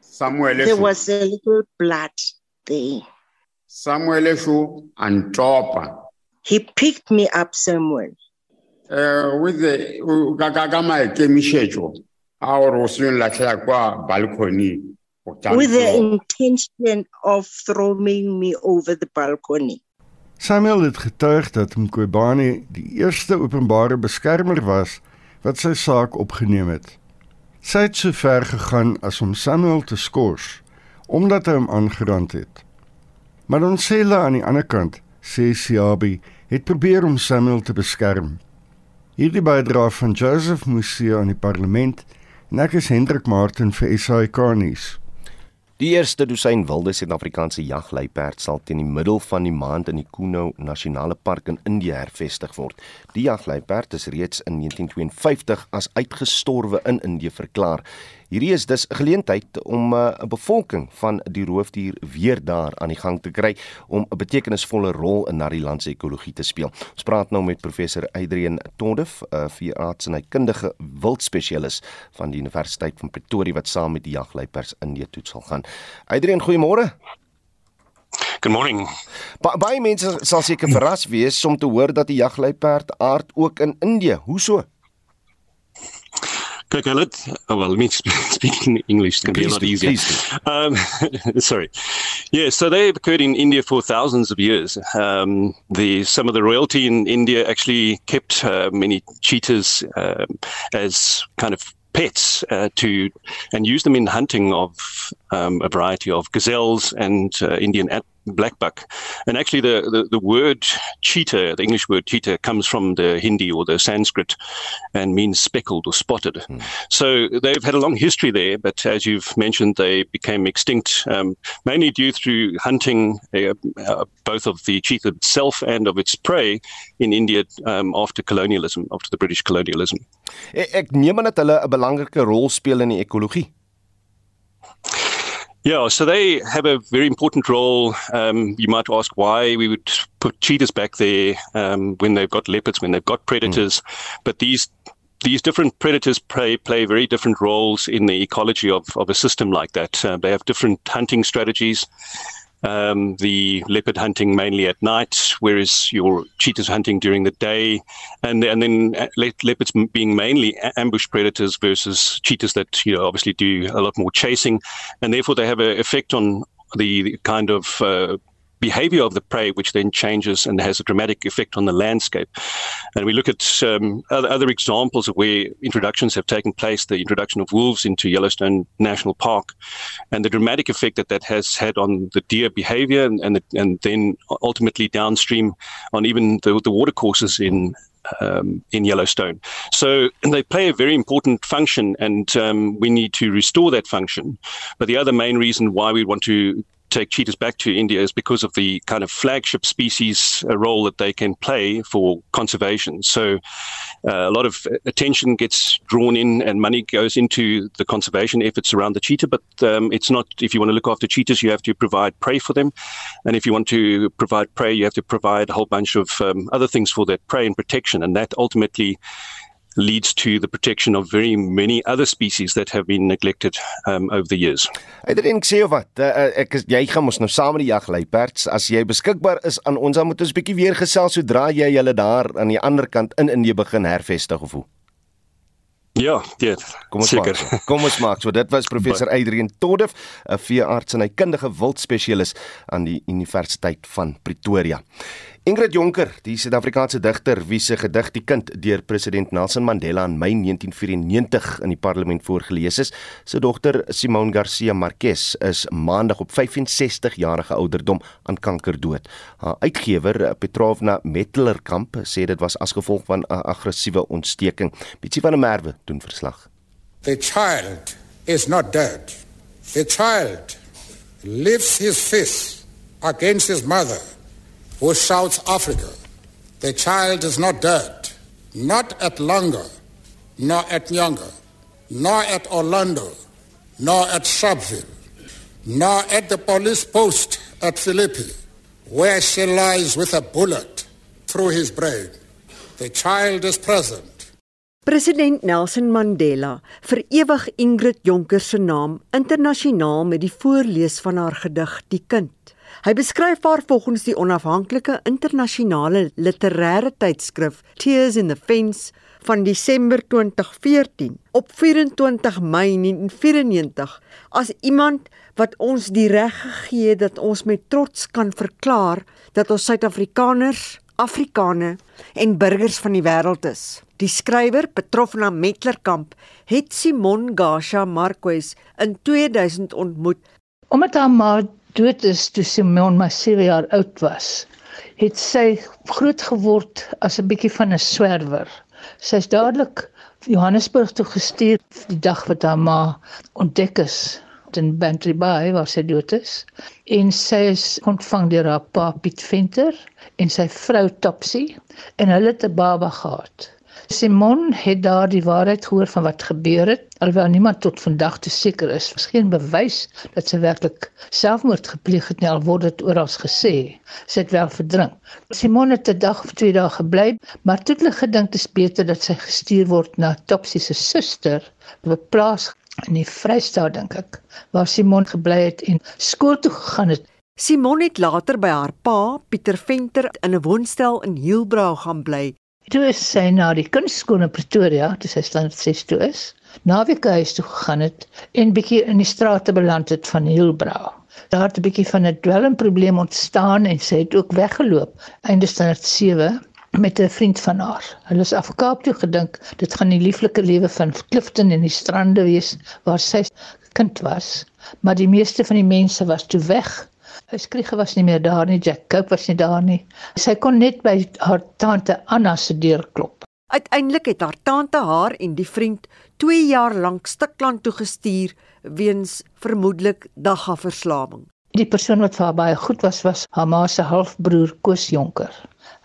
Samuel There was a little blood there. Samuel Eshu Antopa. He picked me up, Samuel. Uh, with the gaga maikemišetšo a gore o se nlatlhela kwa balcony With the intention of throwing me over the balcony. Samuel het getuig dat Mqobani die eerste openbare beskermer was wat sy saak opgeneem het. Sy het so ver gegaan as om Samuel te skors omdat hy hom aangerand het. Maar ons sê hulle aan die ander kant, sê Siabi, het probeer om Samuel te beskerm. Hierdie bydra van Joseph Musia aan die parlement en ek is Hendrik Martin vir SAK nuus. Die eerste dosyn wilde Suid-Afrikaanse jagluiperd sal teen die middel van die maand in die Kuno Nasionale Park in Indië hervestig word. Die jagluiperd is reeds in 1952 as uitgestorwe in Indië verklaar. Hierdie is dus 'n geleentheid om uh, 'n uh, bevolking van die roofdier weer daar aan die gang te kry om 'n betekenisvolle rol in na die land se ekologie te speel. Ons praat nou met professor Adrian Tondef, 'n uh, veearts en hy kundige wildspesialis van die Universiteit van Pretoria wat saam met die jagluiperds in die toets sal gaan. Adrian, goeiemôre. Good morning. Ba baie mense sal seker verras wees om te hoor dat die jagluiperd aard ook in Indië. Hoe so? Hulle oh well, me speaking English is going to be a lot easier. Um, sorry. Yeah, so they've occurred in India for thousands of years. Um, the some of the royalty in India actually kept uh, many cheetahs um, as kind of pets uh, to and use them in hunting of um, a variety of gazelles and uh, Indian blackbuck. And actually, the, the, the, word cheetah, the English word cheetah, comes from the Hindi or the Sanskrit and means speckled or spotted. Mm. So they've had a long history there, but as you've mentioned, they became extinct um, mainly due through hunting uh, uh, both of the cheetah itself and of its prey in India um, after colonialism, after the British colonialism. Ek neem aan dat hulle 'n belangrike rol speel in die ekologie. Yeah, so they have a very important role. Um, you might ask why we would put cheetahs back there um, when they've got leopards, when they've got predators, mm. but these these different predators play play very different roles in the ecology of, of a system like that. Uh, they have different hunting strategies um, the leopard hunting mainly at night, whereas your cheetahs hunting during the day, and and then uh, le- leopards being mainly ambush predators versus cheetahs that you know obviously do a lot more chasing, and therefore they have an effect on the kind of uh, behavior of the prey, which then changes and has a dramatic effect on the landscape. And we look at um, other, other, examples of where introductions have taken place, the introduction of wolves into Yellowstone National Park, and the dramatic effect that that has had on the deer behavior and, and, the, and then ultimately downstream on even the, the watercourses in um, in Yellowstone. So they play a very important function, and um, we need to restore that function. But the other main reason why we want to take cheetahs back to India is because of the kind of flagship species uh, role that they can play for conservation. So uh, a lot of attention gets drawn in and money goes into the conservation efforts around the cheetah, but um, it's not, if you want to look after cheetahs, you have to provide prey for them. And if you want to provide prey, you have to provide a whole bunch of um, other things for that prey and protection. And that ultimately leads to the protection of very many other species that have been neglected um, over the years. Ek dink sê wat uh, ek is jy gaan ons nou saam met die jagluiperds as jy beskikbaar is aan ons dan moet ons bietjie weer gesels sodra jy julle daar aan die ander kant in Indië begin hervestig of hoe. Ja, ja. Kom ons seker. Maak, kom ons maak. So dit was professor Adrian Todef, 'n veearts en hy kundige wildspesialis aan die Universiteit van Pretoria. Ingrid Jonker, die Suid-Afrikaanse digter wie se gedig Die Kind deur president Nelson Mandela in Mei 1994 in die parlement voorgeles is, se dogter Simone Garcia Marquez is maandag op 65 jarige ouderdom aan kanker dood. Haar uitgewer Petrovna Metlerkamp sê dit was as gevolg van 'n aggressiewe ontsteking. Bietjie van 'n merwe doen verslag. The child is not dead. The child lifts his fist against his mother who shouts Africa. The child is not dead, not at Langa, nor at Nyanga, nor at Orlando, nor at Sharpeville, nor at the police post at Philippi, where she lies with a bullet through his brain. The child is present President Nelson Mandela verewig Ingrid Jonker se naam internasionaal met die voorlees van haar gedig Die Kind. Hy beskryf haar volgens die onafhanklike internasionale literêre tydskrif Tears in the Fence van Desember 2014 op 24 Mei 1994 as iemand wat ons die reg gegee het dat ons met trots kan verklaar dat ons Suid-Afrikaners, Afrikane en burgers van die wêreld is. Die skrywer Petrofna Metlerkamp het Simon Gasha Marquez in 2000 ontmoet. Omdat haar ma dood is toe Simon maar 7 jaar oud was, het sy groot geword as 'n bietjie van 'n swerwer. Sy's dadelik Johannesburg toe gestuur die dag wat haar ma ontdek is in Bantry Bay waar sy dood is en sy is ontvang deur haar pa Piet Venter en sy vrou Topsy en hulle het 'n baba gehad. Simon het daar die waarheid gehoor van wat gebeur het, alhoewel niemand tot vandag te seker is. Daar's geen bewys dat sy werklik selfmoord gepleeg het nie, al word dit oral gesê. Sy het wel verdrink. Simon het 'n dag of twee dae gebly, maar toe het hulle gedink dit is beter dat sy gestuur word na Topsy se suster, op 'n plaas in die Vrystaat dink ek, waar Simon gebly het en skool toe gegaan het. Simon het later by haar pa, Pieter Venter, in 'n woonstel in Hielbrau gaan bly Toe is sy na die kunstskool in Pretoria, toe sy standaard 6 toe is, naweek huis toe gegaan het en bietjie in die strate beland het van Hielbrau. Daar het 'n bietjie van 'n dwelmprobleem ontstaan en sy het ook weggeloop. Einde standaard 7 met 'n vriend van haar. Hulle is af Kaap toe gedink dit gaan die lieflike lewe van Clifton en die strande wees waar sy kind was, maar die meeste van die mense was toe weg Skriege was nie meer daar nie, Jack Cope was nie daar nie. Sy kon net by haar tante Anna se deur klop. Uiteindelik het haar tante haar en die vriend 2 jaar lank stikland toe gestuur weens vermoedelik dagga-verslawing. Die persoon wat vir haar baie goed was, was haar ma se halfbroer Koos Jonker.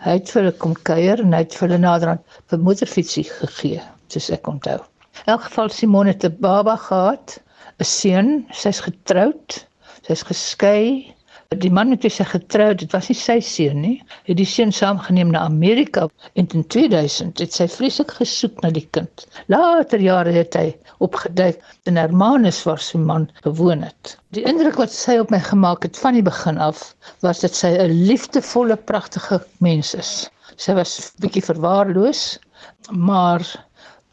Hy het vir hulle kom kuier en hy het vir hulle naderhand vir moederfietsie gegee, soos ek onthou. In elk geval Simone het 'n baba gehad, 'n seun, sy's getroud, sy's geskei Die man met wie sy getrou het, was nie sy seun nie. Het die seun saamgeneem na Amerika en in 2000 het sy vreeslik gesoek na die kind. Later jare het hy opgeduik in Hermanus waar sy man gewoon het. Die indruk wat sy op my gemaak het van die begin af, was dat sy 'n liefdevolle, pragtige mens is. Sy was bietjie verwaarloos, maar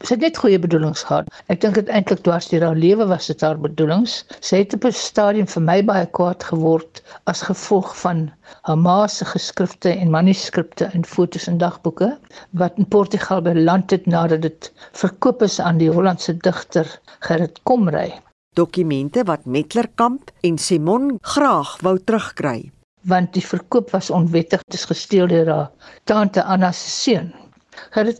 sy het net goeie bedoelings gehad. Ek dink dit eintlik dwars deur haar lewe was dit haar bedoelings. Sy het op 'n stadium vir my baie kwaad geword as gevolg van haar ma se geskrifte en manuskripte en fotos en dagboeke wat in Portugal beland het nadat dit verkoop is aan die Hollandse digter Gerrit Komrey. Dokumente wat Metlerkamp en Simon graag wou terugkry want die verkoop was onwettig, dit is gesteel deur haar tante Anna se seun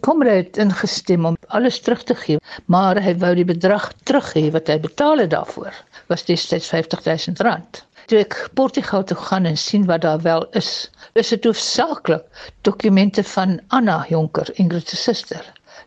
Komrey het ingestem om alles terug te gee, maar hy wou die bedrag terug hê wat hy betaal het daarvoor. Was destyds R50000. Toe ek Portugal toe gaan en sien wat daar wel is, is dit hoofsaaklik dokumente van Anna Jonker, Ingrid se suster.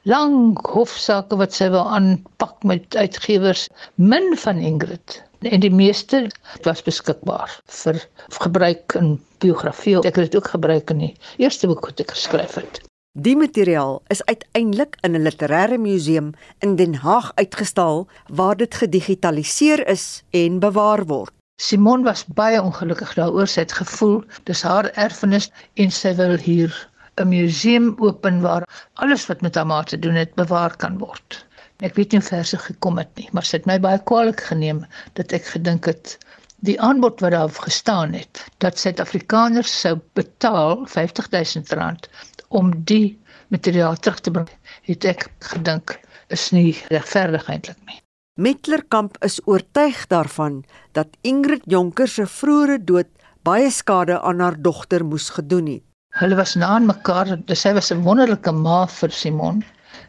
Lang hofsaake wat sy wil aanpak met uitgewers, min van Ingrid. En die meeste was beskikbaar vir gebruik in biografie. Ek het dit ook gebruik in die eerste boek wat ek geskryf het. Die materiaal is uiteindelik in 'n literêre museum in Den Haag uitgestal waar dit gedigitaliseer is en bewaar word. Simon was baie ongelukkig daaroor sy het gevoel dis haar erfenis en sy wil hier 'n museum open waar alles wat met haar ma te doen het bewaar kan word. Ek weet nie ver sy gekom het nie, maar sy het my baie kwaliek geneem dat ek gedink het die aanbod wat daar gestaan het dat Suid-Afrikaners sou betaal R50000 om die materiaal terug te bring, het ek gedink is nie regverdig eintlik nie. Metlerkamp is oortuig daarvan dat Ingrid Jonker se vroeë dood baie skade aan haar dogter moes gedoen het. Hulle was na aan mekaar, sy was 'n wonderlike ma vir Simon.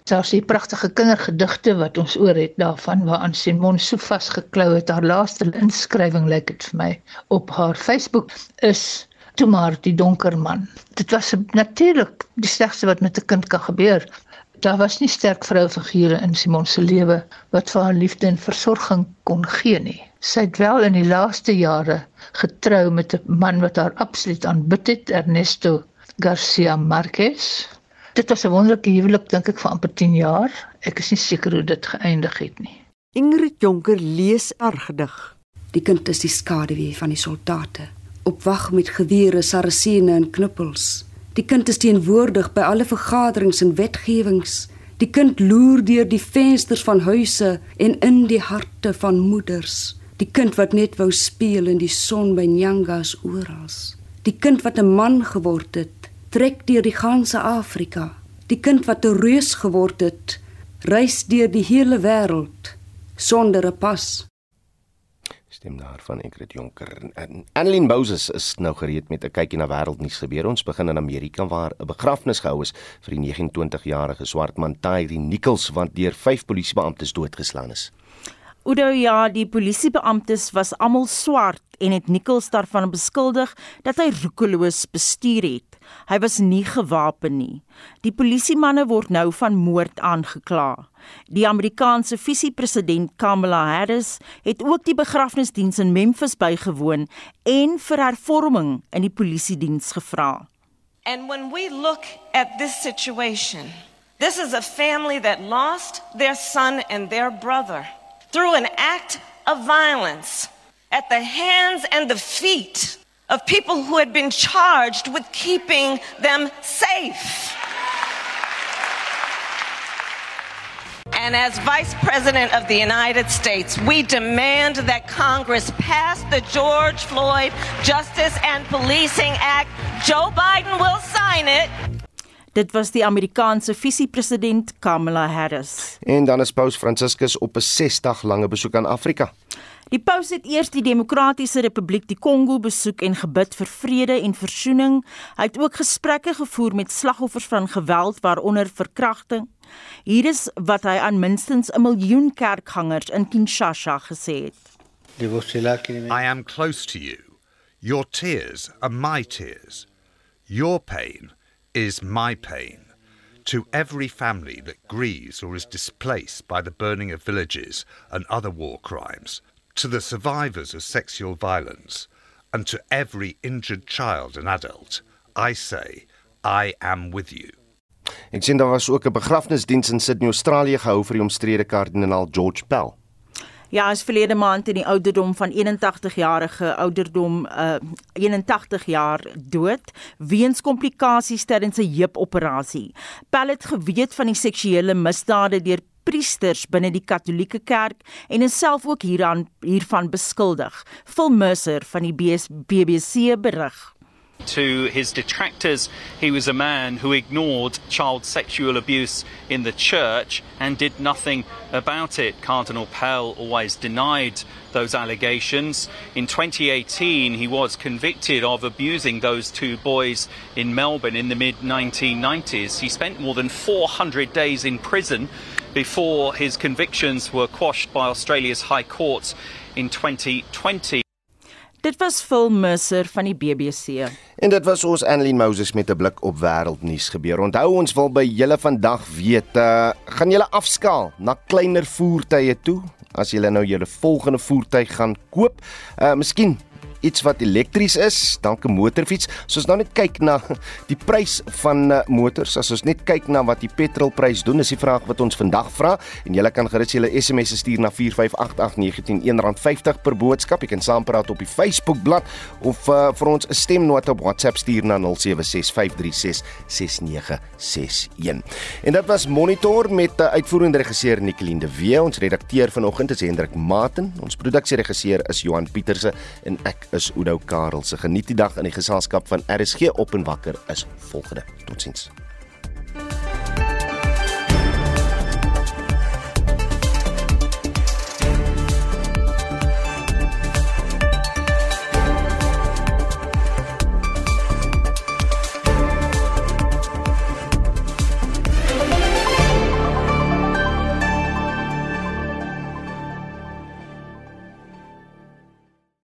Daar's die pragtige kindergedigte wat ons oor het daarvan waaraan Simon so vasgeklou het. Haar laaste inskrywing lyk dit vir my op haar Facebook is toe maar die donker man. Dit was natuurlik die slegste wat met 'n kind kan gebeur. Daar was nie sterk vroufigure in Simon se lewe wat vir haar liefde en versorging kon gee nie. Sy het wel in die laaste jare getrou met 'n man wat haar absoluut aanbid het, Ernesto Garcia Marquez. Dit was 'n wonderlike huwelik dink ek vir amper 10 jaar. Ek is nie seker hoe dit geëindig het nie. Ingrid Jonker lees haar gedig. Die kind is die skaduwee van die soldate, op wag met gewere, sarasene en knuppels. Die kind is teenwoordig by alle vergaderings en wetgewings. Die kind loer deur die vensters van huise en in die harte van moeders. Die kind wat net wou speel in die son by Nyangas oral. Die kind wat 'n man geword het, trek deur die ganse Afrika. Die kind wat 'n reus geword het, reis deur die hele wêreld sonder 'n pas. Stem daar van Ingrid Jonker en Annelien Moses is nou gereed met 'n kykie na wêreldnuus gebeure. Ons begin in Amerika waar 'n begrafnis gehou is vir die 29-jarige swart man Tyree Nichols wat deur 5 polisiebeamptes doodgeslaan is. Oudo ja, die polisiebeamptes was almal swart en het Nichols daarvan beskuldig dat hy roekeloos bestuur het. Hy was nie gewapen nie. Die polisiemanne word nou van moord aangekla. Die Amerikaanse visiepresident Kamala Harris het ook die begrafnisdiens in Memphis bygewoon en vir hervorming in die polisiediens gevra. And when we look at this situation, this is a family that lost their son and their brother. through an act of violence at the hands and the feet of people who had been charged with keeping them safe. And as Vice President of the United States, we demand that Congress pass the George Floyd Justice and Policing Act. Joe Biden will sign it. Dit was die Amerikaanse visiepresident Kamala Harris. En dan is Paus Franciscus op 'n 6-dag lange besoek aan Afrika. Die paus het eers die Demokratiese Republiek die Kongo besoek en gebid vir vrede en versoening. Hy het ook gesprekke gevoer met slagoffers van geweld waaronder verkrachting. Hier is wat hy aan minstens 'n miljoen kerkgangers in Kinshasa gesê het. I am close to you. Your tears are my tears. Your pain is my pain. To every family that grieves or is displaced by the burning of villages and other war crimes, to the survivors of sexual violence, and to every injured child and adult, I say, I am with you. Ek sien daar was ook 'n begrafnisdiens in Sydney, Australië gehou vir die omstrede kardinaal George Pell. Ja, is verlede maand in die ouderdom van 81 jarige ouderdom uh 81 jaar dood weens komplikasies tydens 'n heupoperasie. Pell het geweet van die seksuele misdade deur priesters binne die Katolieke Kerk en is self ook hieraan hiervan beskuldig. Phil Mercer van die BBC berig. To his detractors, he was a man who ignored child sexual abuse in the church and did nothing about it. Cardinal Pell always denied those allegations. In 2018, he was convicted of abusing those two boys in Melbourne in the mid 1990s. He spent more than 400 days in prison before his convictions were quashed by Australia's High Court in 2020. Dit was Phil Mercer van die BBC. En dit was ons Annelien Moses met 'n blik op wêreldnuus gebeur. Onthou ons wil by julle vandag weet, uh, gaan julle afskaal na kleiner voertuie toe as julle nou julle volgende voertuig gaan koop? Uh miskien iets wat elektries is, dalk 'n motorfiets. As ons nou net kyk na die prys van uh, motors, as ons net kyk na wat die petrolprys doen, is die vraag wat ons vandag vra en julle kan gerus julle SMS stuur na 4588919 R50 per boodskap. Jy kan saampraat op die Facebook bladsy of uh, vir ons 'n stemnota op WhatsApp stuur na 0765366961. En dit was Monitor met uh, uitvoerende regisseur Nicoline de Wee, ons redakteur vanoggend is Hendrik Maten, ons produksieregisseur is Johan Pieterse en ek is Oudo Karel. Se geniet die dag in die geselskap van RSG op en wakker is volgende. Totsiens.